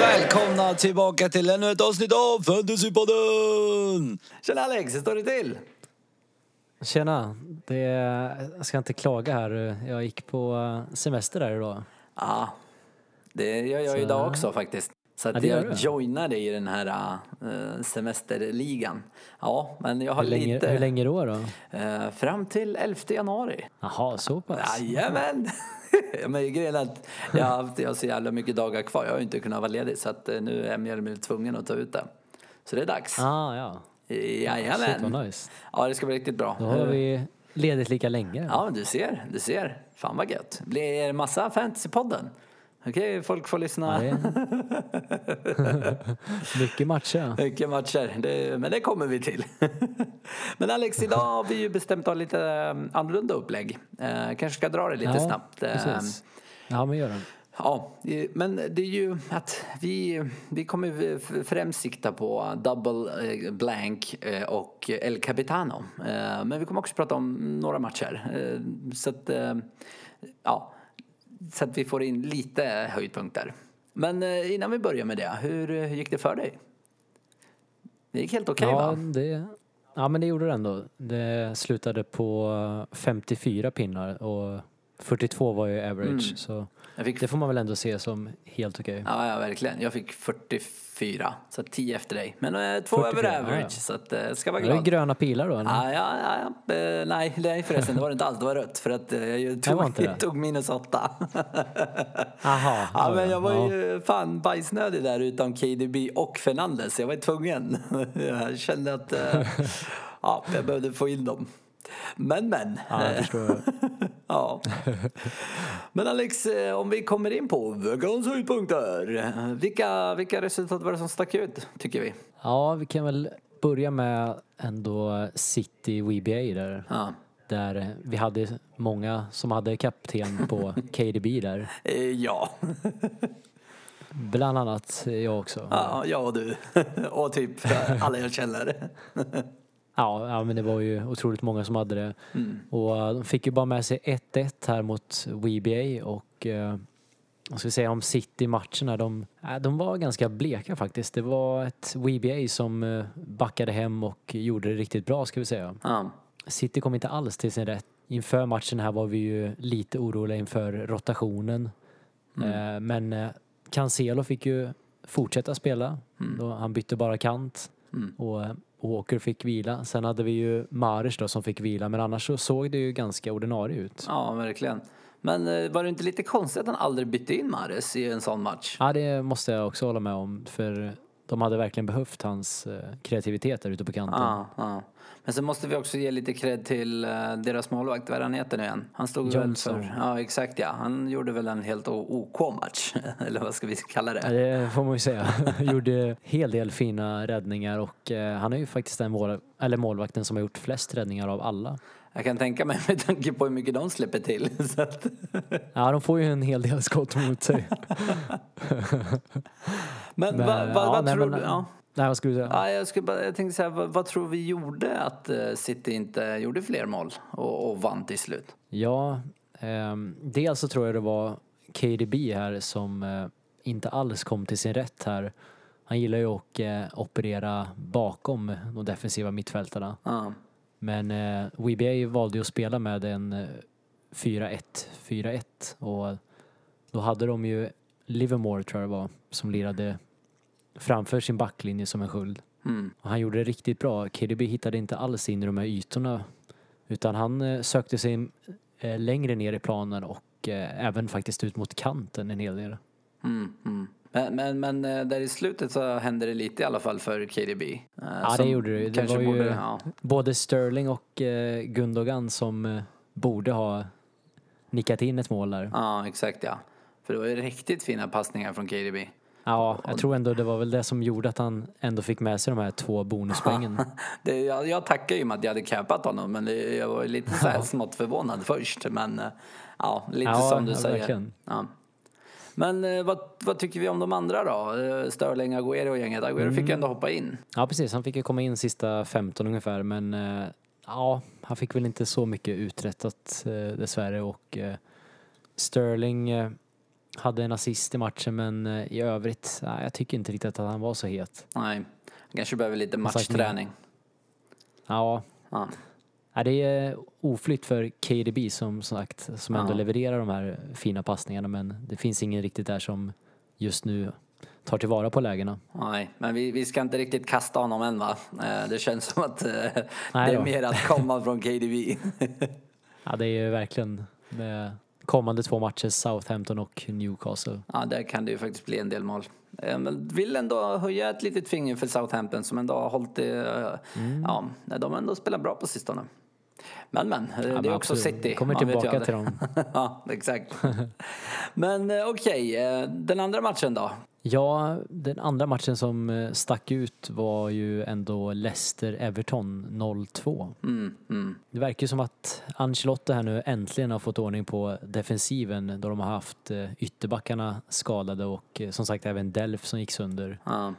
Välkomna tillbaka till ännu ett avsnitt av Fantasypodden! Tjena Alex, hur står det till? Tjena, det, jag ska inte klaga här. Jag gick på semester där idag. Ja, det gör jag Så- idag också faktiskt. Så att Ja, det jag dig i den här äh, semesterligan. Ja, men jag har Hur länge, lite... hur länge då? då? Eh, fram till 11 januari. Jaha, så pass? Jajamän! Men grejen är att jag har, haft, jag har så jävla mycket dagar kvar. Jag har ju inte kunnat vara ledig så att eh, nu är jag mer eller mindre tvungen att ta ut det. Så det är dags. Ah, ja. Shit Jajamän! vad nice. Ja, det ska bli riktigt bra. Då har vi ledigt lika länge. Ja, du ser, du ser. Fan vad gött. Det blir massa fantasypodden. Okej, folk får lyssna. Ja. Mycket matcher. Mycket matcher, det, men det kommer vi till. men Alex, idag har vi ju bestämt ha lite eh, annorlunda upplägg. Eh, kanske ska dra det lite Ja, snabbt. Eh, Precis. Ja, men gör det. Ja, men det är ju att vi, vi kommer främst sikta på Double eh, Blank och El Capitano. Men vi kommer också prata om några matcher. Så att, ja, så att vi får in lite höjdpunkter. Men eh, innan vi börjar med det, hur, hur gick det för dig? Det gick helt okej ja, va? det, ja, men det gjorde det ändå. Det slutade på 54 pinnar och 42 var ju average. Mm. Så fick det får man väl ändå se som helt okej. Ja, ja, verkligen. Jag fick 44, så 10 efter dig. Men eh, två 44, över ja, average, ja. så att, eh, ska vara Var det glad. gröna pilar då? eller? Ja, ja, ja, ja. Eh, nej, nej, förresten, det var det inte alls. Det var rött för att eh, jag var tog, det. tog minus åtta. Aha, ja, men jag var ja. ju fan bajsnödig där utan KDB och Fernandes. Jag var tvungen. Jag kände att eh, ja, jag behövde få in dem. Men, men. Ja, jag förstår. Ja. Men Alex, eh, om vi kommer in på veckans höjdpunkter. Vilka, vilka resultat var det som stack ut, tycker vi? Ja, vi kan väl börja med ändå City WBA där. Ja. Där vi hade många som hade kapten på KDB där. Eh, Ja, Bland annat jag också. ja jag och du. Och typ alla jag känner. Ja, ja, men det var ju otroligt många som hade det. Mm. Och eh, de fick ju bara med sig 1-1 här mot WBA och eh, vad ska vi säga om City-matcherna, de, äh, de var ganska bleka faktiskt. Det var ett WBA som eh, backade hem och gjorde det riktigt bra ska vi säga. Ja. City kom inte alls till sin rätt. Inför matchen här var vi ju lite oroliga inför rotationen. Eh, men eh, Cancelo fick ju fortsätta spela. Då han bytte bara kant. Och eh, Walker fick vila. Sen hade vi ju Mares då som fick vila. Men annars så såg det ju ganska ordinarie ut. ja, verkligen. Men eh, var det inte lite konstigt att han aldrig bytte in Mares i en sån match? Ja, det måste jag också hålla med om. För de hade verkligen behövt hans eh, kreativitet där ute på kanten. Ja, ja. Men så måste vi också ge lite cred till eh, deras målvakt, vad han heter nu igen? Han stod Johnson. väl för, ja exakt ja, han gjorde väl en helt o- OK match, eller vad ska vi kalla Ja, det? det får man ju säga. Gjorde hel del fina räddningar och eh, han är ju faktiskt den mål, eller målvakten som har gjort flest räddningar av alla. Jag kan tänka mig med tanke på hur mycket de släpper till. Så att, Ja, de får ju en hel del skott mot sig. Men Men, vad, vad, ja, vad nej, tror du? Ja. Nej, vad skulle du säga? Ja, jag, skulle bara, jag tänkte säga, vad, vad tror vi gjorde att eh, City inte gjorde fler mål och, och vann till slut? Ja, ehm, dels så tror jag det var KDB här som eh, inte alls kom till sin rätt här. Han gillar ju att eh, operera bakom de defensiva mittfältarna. Ja. Men eh, WBA valde ju att spela med en eh, 4-1, 4-1 och då hade de ju Livermore tror jag det var som lirade framför sin backlinje som en sköld. Mm. Och han gjorde det riktigt bra. KDB hittade inte alls in i de här ytorna utan han eh, sökte sig eh, längre ner i planen och eh, även faktiskt ut mot kanten en hel del. Mm, mm. Men, men, men där i slutet så hände det lite i alla fall för KDB. Ja, det gjorde det. Det var ju borde, ja. både Sterling och Gundogan som borde ha nickat in ett mål där. ja, exakt ja. För det var ju riktigt fina passningar från KDB. Ja, jag tror ändå det var väl det som gjorde att han ändå fick med sig de här två bonuspoängen. Det, jag, jag tackar ju med att jag hade capat honom men det, jag var lite så här smått förvånad först. Men eh, ja, lite Ja, som du säger. Ja. Men eh, vad, vad tycker vi om de andra då? Eh, Sterling, Agüero och gänget. Agüero fick ju ändå hoppa in. Ja, precis. Han fick ju komma in sista 15 ungefär, men ja, han fick väl inte så mycket uträttat dessvärre och Sterling hade en assist i matchen, men eh, i övrigt, nej, jag tycker inte riktigt att han var så het. Nej, han kanske behöver lite matchträning. Ja, Ja. Ja, det är oflytt för KDB som sagt, som ändå Ja. levererar de här fina passningarna men det finns ingen riktigt där som just nu tar tillvara på lägena. Nej, men vi, vi ska inte riktigt kasta honom än va? Eh, Det känns som att eh, det är mer att komma från KDB. Ja, det är ju verkligen med kommande två matcher, Southampton och Newcastle. Ja, där kan det ju faktiskt bli en del mål. Eh, Men vill ändå höja ett litet finger för Southampton som ändå har hållit det... eh, Mm. Ja, de har ändå spelat bra på sistone. Men men, eh, det Ja, är men också absolut. City. Kommer tillbaka till dem. ja, exakt. Men okej, eh, den andra matchen då? Ja, den andra matchen som eh, stack ut var ju ändå Leicester-Everton 0-2. Mm, mm. Det verkar som att Ancelotti här nu äntligen har fått ordning på defensiven då de har haft eh, ytterbackarna skadade och eh, som sagt även Delf som gick sönder. Ja.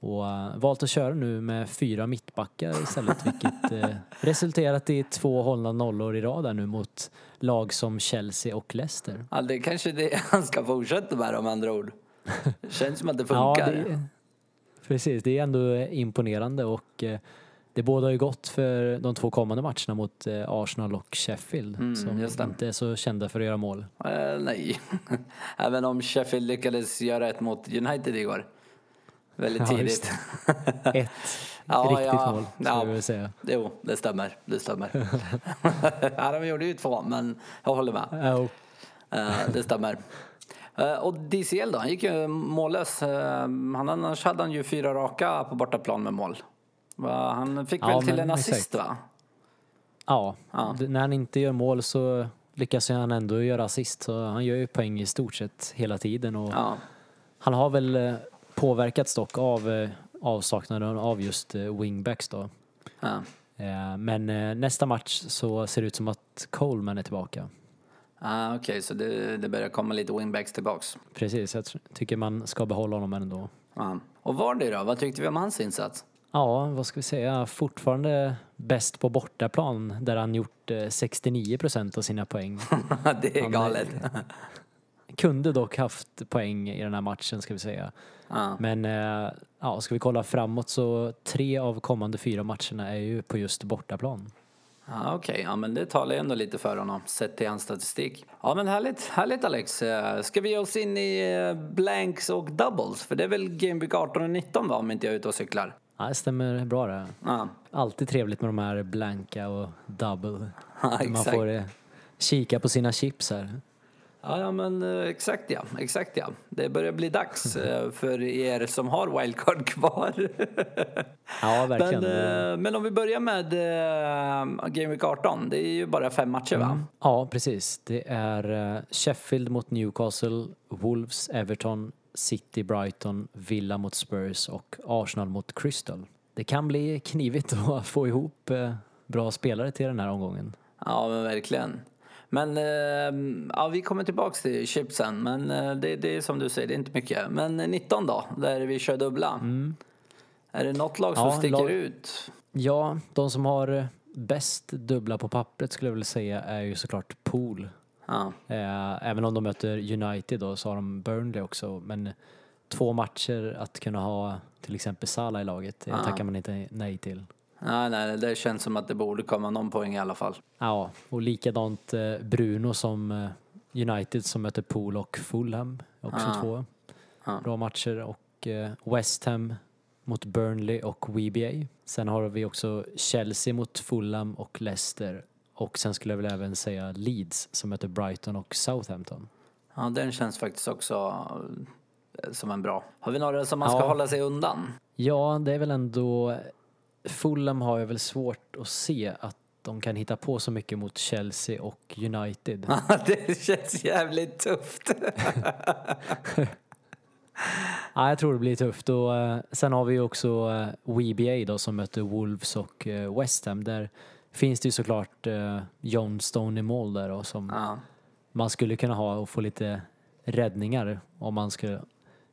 Och valt att köra nu med fyra mittbackar istället vilket resulterat i två hållna nollor i rad nu mot lag som Chelsea och Leicester. Ja, det kanske det han ska fortsätta med om andra ord. Känns som att det funkar. det, precis, det är ändå imponerande och uh, det båda ju gått för de två kommande matcherna mot uh, Arsenal och Sheffield Mm, som inte är så kända för att göra mål. Eh, nej. Även om Sheffield lyckades göra ett mot United igår. Väldigt Ja, tidigt. just Ett Ja, riktigt ja, mål ska ja. jag väl säga. Jo, det stämmer. Det stämmer. ja, de gjorde ju två, men jag håller med. Ja, och- Eh, det stämmer. Eh, och DCL då? Han gick ju mållös. Eh, han, annars hade han ju fyra raka på bortaplan med mål. Han fick Ja, väl till en assist exakt. va? Ja, Ja. när han inte gör mål så lyckas han ändå göra assist. Så han gör ju poäng i stort sett hela tiden. Och Ja. Han har väl eh, påverkats dock av avsaknaden av just wingbacks då. Men nästa match så ser det ut som att Coleman är tillbaka. Ah, Okej, så det, det börjar komma lite wingbacks tillbaks. Precis, jag tycker man ska behålla honom ändå. Ja. Och Vardy då? Vad tyckte vi om hans insats? Ja, vad ska vi säga, fortfarande bäst på bortaplan där han gjort eh, 69 procent av sina poäng. det är Han, galet. Kunde dock haft poäng i den här matchen ska vi säga. Ja. Men eh, ja, ska vi kolla framåt så tre av kommande fyra matcherna är ju på just bortaplan. Ja, Okej, ja, men det talar ju ändå lite för honom sett till hans statistik. Ja men härligt, härligt Alex. Eh, Ska vi ge oss in i eh, blanks och doubles? För det är väl Game Week 18 och 19 va, om inte jag är ute och cyklar? Ja, det stämmer bra det. Ja, Alltid trevligt med de här blanka och double. ja Man får eh, kika på sina chips här. Ja, men eh, exakt ja, exakt ja. Det börjar bli dags eh, för er som har wildcard kvar. Ja, verkligen. men, eh, men om vi börjar med Game Week 18, det är ju bara fem matcher va? Ja, precis. Det är Sheffield mot Newcastle, Wolves, Everton, City, Brighton, Villa mot Spurs och Arsenal mot Crystal. Det kan bli knivigt att få ihop bra spelare till den här omgången. Ja, men verkligen. Men eh, ja, vi kommer tillbaks till chipsen, men eh, det, det är som du säger, det är inte mycket. Men 19 då, där vi kör dubbla. Är det något lag som Ja, sticker lag- ut? Ja, de som har eh, bäst dubbla på pappret skulle jag vilja säga är ju såklart Pool. Ja, Eh, även om de möter United då så har de Burnley också. Men två matcher att kunna ha till exempel Salah i laget, det Ja. tackar man inte nej till. Nej, nej, det känns som att det borde komma någon poäng i alla fall. Ja, och likadant eh, Bruno som eh, United som möter Pool och Fulham. Också Ja. två Ja. bra matcher. Och eh, West Ham mot Burnley och WBA. Sen har vi också Chelsea mot Fulham och Leicester. Och sen skulle jag väl även säga Leeds som möter Brighton och Southampton. Ja, den känns faktiskt också som en bra. Har vi några som man ska Ja. hålla sig undan? Ja, det är väl ändå... Fulham har jag väl svårt att se att de kan hitta på så mycket mot Chelsea och United. det känns jävligt tufft. Ja, jag tror det blir tufft. Och, eh, sen har vi också eh, WBA då som möter Wolves och eh, West Ham. Där finns det ju såklart eh, John Stone i mål där och som Ja. man skulle kunna ha och få lite räddningar om man ska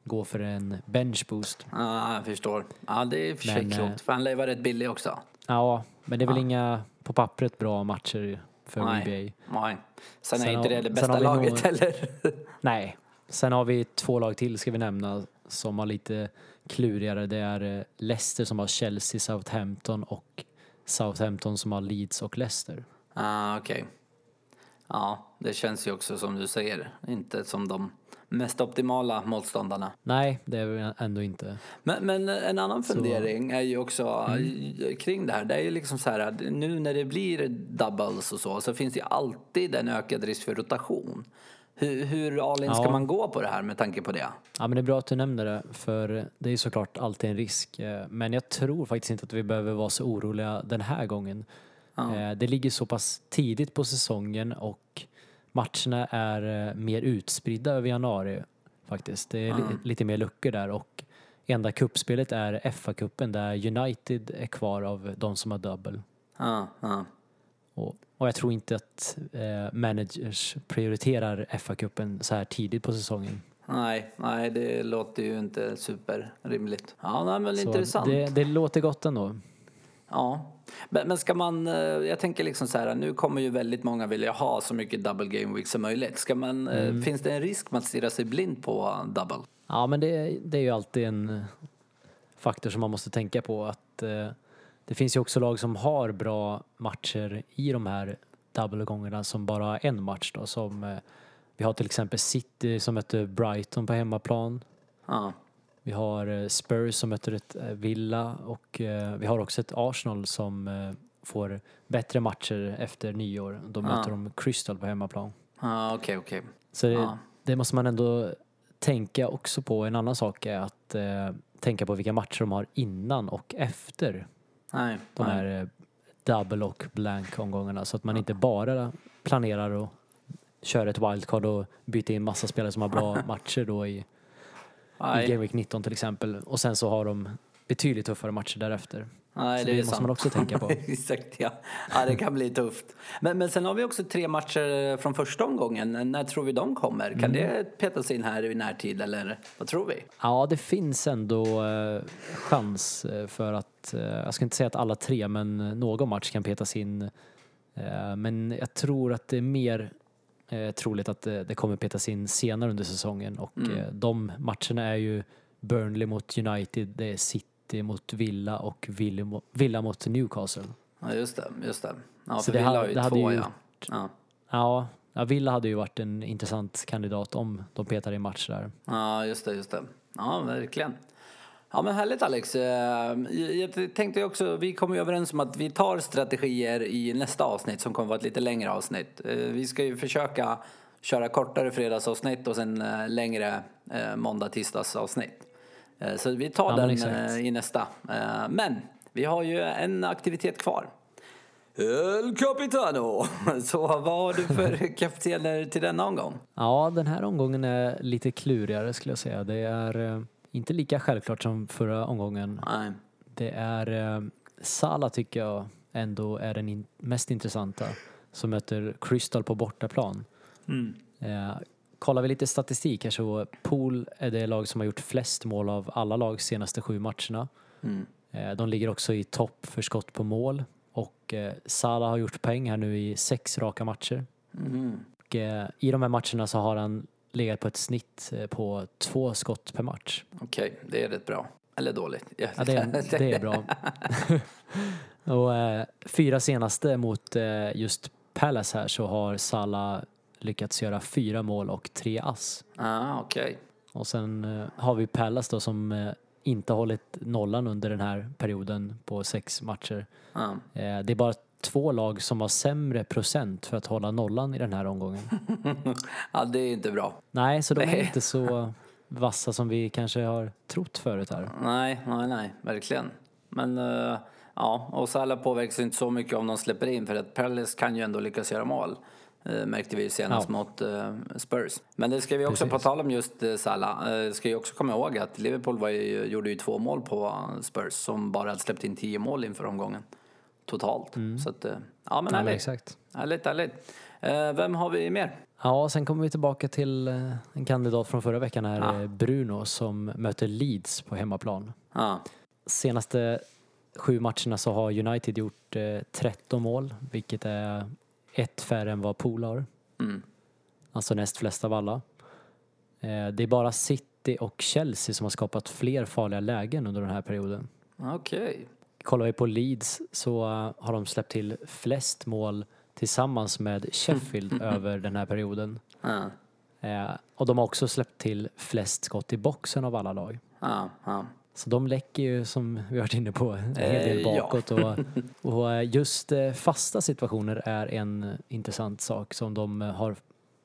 gå för en bench boost. Ja, jag förstår. Ja, det är för sig Men, eh, klokt. För han lär ju vara rätt billig också. Ja, men det är väl Ja. inga på pappret bra matcher för Nej. NBA. Nej. Sen, Sen är inte det det bästa laget nog- heller. Nej. Sen har vi två lag till ska vi nämna som har lite klurigare. Det är eh, Leicester som har Chelsea, Southampton och Southampton som har Leeds och Leicester. ah, okej. Ja, det känns ju också som du säger. Inte som de mest optimala motståndarna. Nej, det är vi ändå inte. Men, men en annan fundering är ju också Mm. eh, kring det här. Det är ju liksom så här att nu när det blir doubles och så, så finns det ju alltid en ökad risk för rotation. Hur, hur all in ska Ja. man gå på det här med tanke på det? Ja, men det är bra att du nämner det, för det är ju såklart alltid en risk. eh, Men jag tror faktiskt inte att vi behöver vara så oroliga den här gången. Eh, Det ligger så pass tidigt på säsongen och matcherna är eh, mer utspridda över januari faktiskt. Det är li- lite mer luckor där och enda kuppspelet är FA-cupen där United är kvar av de som har double. Ja, ja. Och, och jag tror inte att eh, managers prioriterar FA-cupen så här tidigt på säsongen. Nej, nej, det låter ju inte superrimligt. Ja, nej, men Så intressant. det, det låter gott ändå. Ja, men, ska man, eh, jag tänker liksom så här, nu kommer ju väldigt många vilja ha så mycket double game week som möjligt. Ska man, eh, Mm. Finns det en risk med att stirra sig blind på double? Ja, men det, det är ju alltid en eh, faktor som man måste tänka på att eh, det finns ju också lag som har bra matcher i de här double-gångerna som bara har en match då som eh, vi har till exempel City som möter Brighton på hemmaplan. Ja, Vi har eh, Spurs som möter ett eh, Villa och eh, vi har också ett Arsenal som får bättre matcher efter nyår. Då möter de Crystal på hemmaplan. ja okej, okej. Så det, Ja. det måste man ändå tänka också på. En annan sak är att eh, tänka på vilka matcher de har innan och efter Nej, de nej. här eh, double och blank omgångarna så att man inte bara planerar och kör ett wildcard och byter in massa spelare som har bra matcher då i, i nej. Game Week 19 till exempel och sen så har de betydligt tuffare matcher därefter. Nej, Så det, det måste sant. man också tänka på. Exakt, ja. ja. Det kan bli tufft. Men, men sen har vi också tre matcher från första omgången. När tror vi de kommer? Kan Mm. det petas in här i närtid eller vad tror vi? Ja, det finns ändå eh, chans eh, för att, eh, jag ska inte säga att alla tre, men någon match kan petas in. Eh, men jag tror att det är mer eh, troligt att det, det kommer petas in senare under säsongen och eh, de matcherna är ju Burnley mot United, det är City mot Villa och Villa mot, Villa mot Newcastle. Ja, just det. Just det. Ja, Så för det Villa ha- har ju det två, ju ja. ja. Ja, ja, Villa hade ju varit en intressant kandidat om de petar in match där. Ja, just det, just det. Ja, verkligen. Ja, men härligt Alex. Eh, Jag tänkte också, vi kom ju överens om att vi tar strategier i nästa avsnitt som kommer vara ett lite längre avsnitt. Eh, Vi ska ju försöka köra kortare fredagsavsnitt och sen eh, längre måndag tisdagsavsnitt. Så vi tar Ja, den exakt. i nästa. Men vi har ju en aktivitet kvar. El Capitano! Så vad har du för kaptener till denna omgång? Ja, den här omgången är lite klurigare skulle jag säga. Det är inte lika självklart som förra omgången. Nej. Det är eh, Sala tycker jag ändå är den in- mest intressanta som möter Crystal på bortaplan. Eh, kollar vi lite statistik här så Pool är det lag som har gjort flest mål av alla lag senaste sju matcherna. Mm. Eh, de ligger också i topp för skott på mål och eh, Salah har gjort poäng här nu i sex raka matcher. Mm. Och, eh, I de här matcherna så har han legat på ett snitt eh, på två skott per match. Okej, det är rätt bra. Eller dåligt. Ja, det, är- det är bra. och eh, fyra senaste mot eh, just Palace här så har Salah lyckats göra fyra mål och tre ass. ah, okej. Och sen eh, har vi Palace då som eh, inte har hållit nollan under den här perioden på sex matcher. Ja. Eh, det är bara två lag som har sämre procent för att hålla nollan i den här omgången. ja, det är inte bra. Nej, så de är inte så vassa som vi kanske har trott förut här. Nej, nej, nej, verkligen. Men eh, ja, och Salah påverkas inte så mycket om de släpper in för att Palace kan ju ändå lyckas göra mål. Uh, märkte vi ju senast Ja. mot eh, Spurs. Men det ska vi också, Precis. på tal om just uh, Salah, uh, ska ju också komma ihåg att Liverpool ju, gjorde ju två mål på Spurs som bara hade släppt in tio mål inför omgången. Totalt. Så att, eh, ja men Mm. Ja, härligt. Härligt, härligt. Eh, vem har vi mer? Ja, sen kommer vi tillbaka till eh, en kandidat från förra veckan här, Ja. eh, Bruno, som möter Leeds på hemmaplan. Ja. Senaste sju matcherna så har United gjort eh, 13 mål, vilket är ett färre än vad Pool har. Mm. Alltså näst flest av alla. Det är bara City och Chelsea som har skapat fler farliga lägen under den här perioden. Okej. Kollar vi på Leeds så eh, har de släppt till flest mål tillsammans med Sheffield över den här perioden. Ja. Eh, och de har också släppt till flest skott i boxen av alla lag. Ja. Ja. Så de läcker ju som vi varit inne på en hel Eh, del ja. bakåt. Och, och eh, just eh, fasta situationer är en intressant sak som de eh, har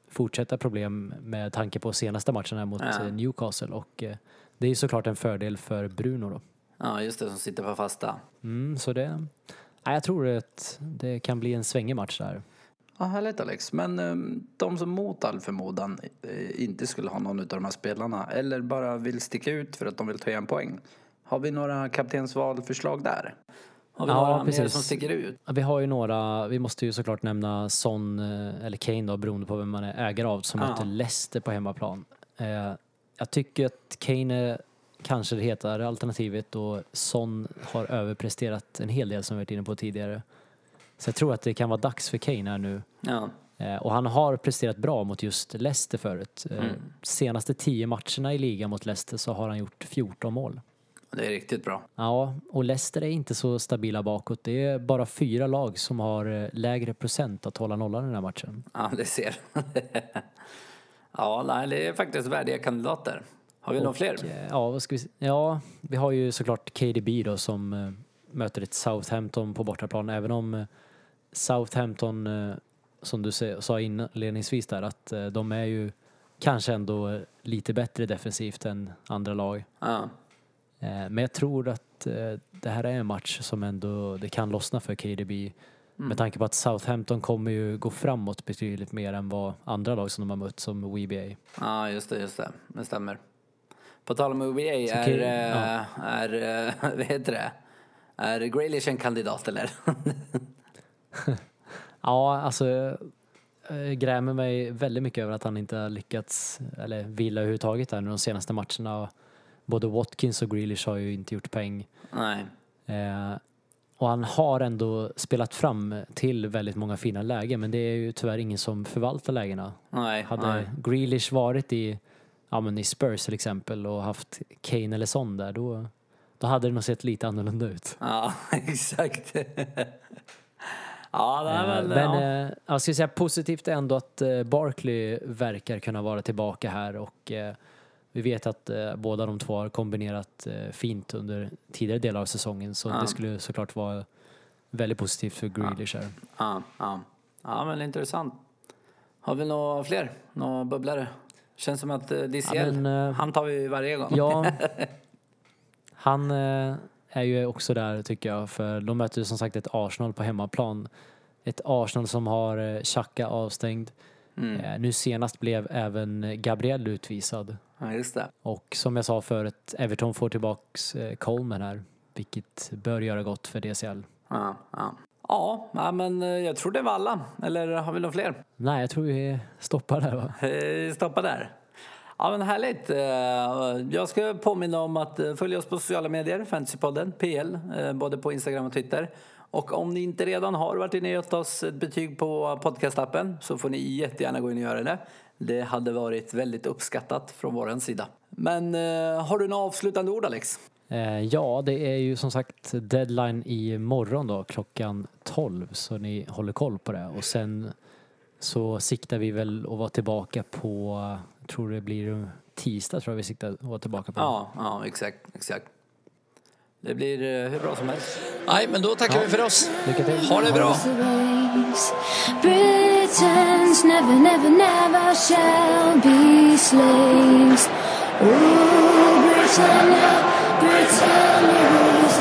fortsatta problem med tanke på senaste matchen här mot eh, Newcastle. Och eh, det är ju såklart en fördel för Bruno då. Ja, just det, som sitter på fasta. Mm, så det, nej, jag tror att det kan bli en svängig match där. Ja, härligt Alex. Men eh, de som mot all förmodan eh, inte skulle ha någon av de här spelarna eller bara vill sticka ut för att de vill ta en poäng. Har vi några kaptensvalförslag där? Har vi Ja, några mer precis. som sticker ut? Ja, Vi har ju några, vi måste ju såklart nämna Son, eh, eller Kane då, beroende på vem man är ägare av, som Ja. möter Leicester på hemmaplan. Eh, jag tycker att Kane är kanske det hetare alternativet och Son har överpresterat en hel del som vi varit inne på tidigare. Så jag tror att det kan vara dags för Kane här nu. Ja. Eh, och han har presterat bra mot just Leicester förut. Eh, Mm. Senaste tio matcherna i ligan mot Leicester så har han gjort 14 mål. Det är riktigt bra. Ja, och Leicester är inte så stabila bakåt. Det är bara fyra lag som har eh, lägre procent att hålla nollan i den här matchen. Ja, det ser. ja, nej, det är faktiskt värdiga kandidater. Har vi några fler? Eh, Ja, vad ska vi? Ja, vi har ju såklart KDB då som eh, möter ett Southampton på bortaplan. Även om eh, Southampton, som du sa inledningsvis där, att de är ju kanske ändå lite bättre defensivt än andra lag. Ja. Men jag tror att det här är en match som ändå det kan lossna för KDB. Med tanke på att Southampton kommer ju gå framåt betydligt mer än vad andra lag som de har mött som WBA. ja, just det, just det. Det stämmer. På tal om UBA, är, Kane- eh, är, eh, vad heter det? Är Graylish en kandidat eller? Ja, alltså jag grämer mig väldigt mycket över att han inte har lyckats, eller vill överhuvudtaget här nu de senaste matcherna. Både Watkins och Grealish har ju inte gjort poäng. nej. Eh, och han har ändå spelat fram till väldigt många fina lägen men det är ju tyvärr ingen som förvaltar lägena. Nej, Hade nej. Grealish varit i, ja, men i Spurs till exempel och haft Kane eller Son där då, då hade det nog sett lite annorlunda ut. Ja, exakt. ja, det är Eh, väl... Men ja. eh, jag skulle säga positivt ändå att eh, Barkley verkar kunna vara tillbaka här och vi vet att båda de två har kombinerat fint under tidigare delar av säsongen så Ja. det skulle såklart vara väldigt positivt för Grealish här. Ja, ja. ja, men intressant. Har vi några fler? Några bubblare? Känns som att eh, DCL, Ja, eh, han tar vi varje gång. Ja, han eh, är ju också där tycker jag för de möter ju som sagt ett Arsenal på hemmaplan. Ett Arsenal som har Xhaka avstängd. Mm. Nu senast blev även Gabriel utvisad. Ja, just det. Och som jag sa förut, Everton får tillbaks Coleman här, vilket bör göra gott för DCL. Ja, ja. Ja, men eh, jag tror det var alla. Eller har vi några fler? Nej, jag tror vi stoppar där va? Eh, Stoppa där. Ja, men härligt. Eh, Jag ska påminna om att följa oss på sociala medier, Fantasypodden, PL, både på Instagram och Twitter. Och om ni inte redan har varit inne och gett oss ett betyg på podcastappen så får ni jättegärna gå in och göra det. Det hade varit väldigt uppskattat från vår sida. Men har du några avslutande ord, Alex? Eh, ja, det är ju som sagt deadline i morgon då, klockan 12, så ni håller koll på det. Och sen så siktar vi väl att vara tillbaka på, tror det blir tisdag tror jag vi siktar att vara tillbaka på. Ja, ja exakt, exakt. Det blir eh, hur bra som helst. Nej, men då tackar vi för oss. Lycka till! Ha det bra! Britons never, never, never shall be slaves. Oh, Britannia, Britain is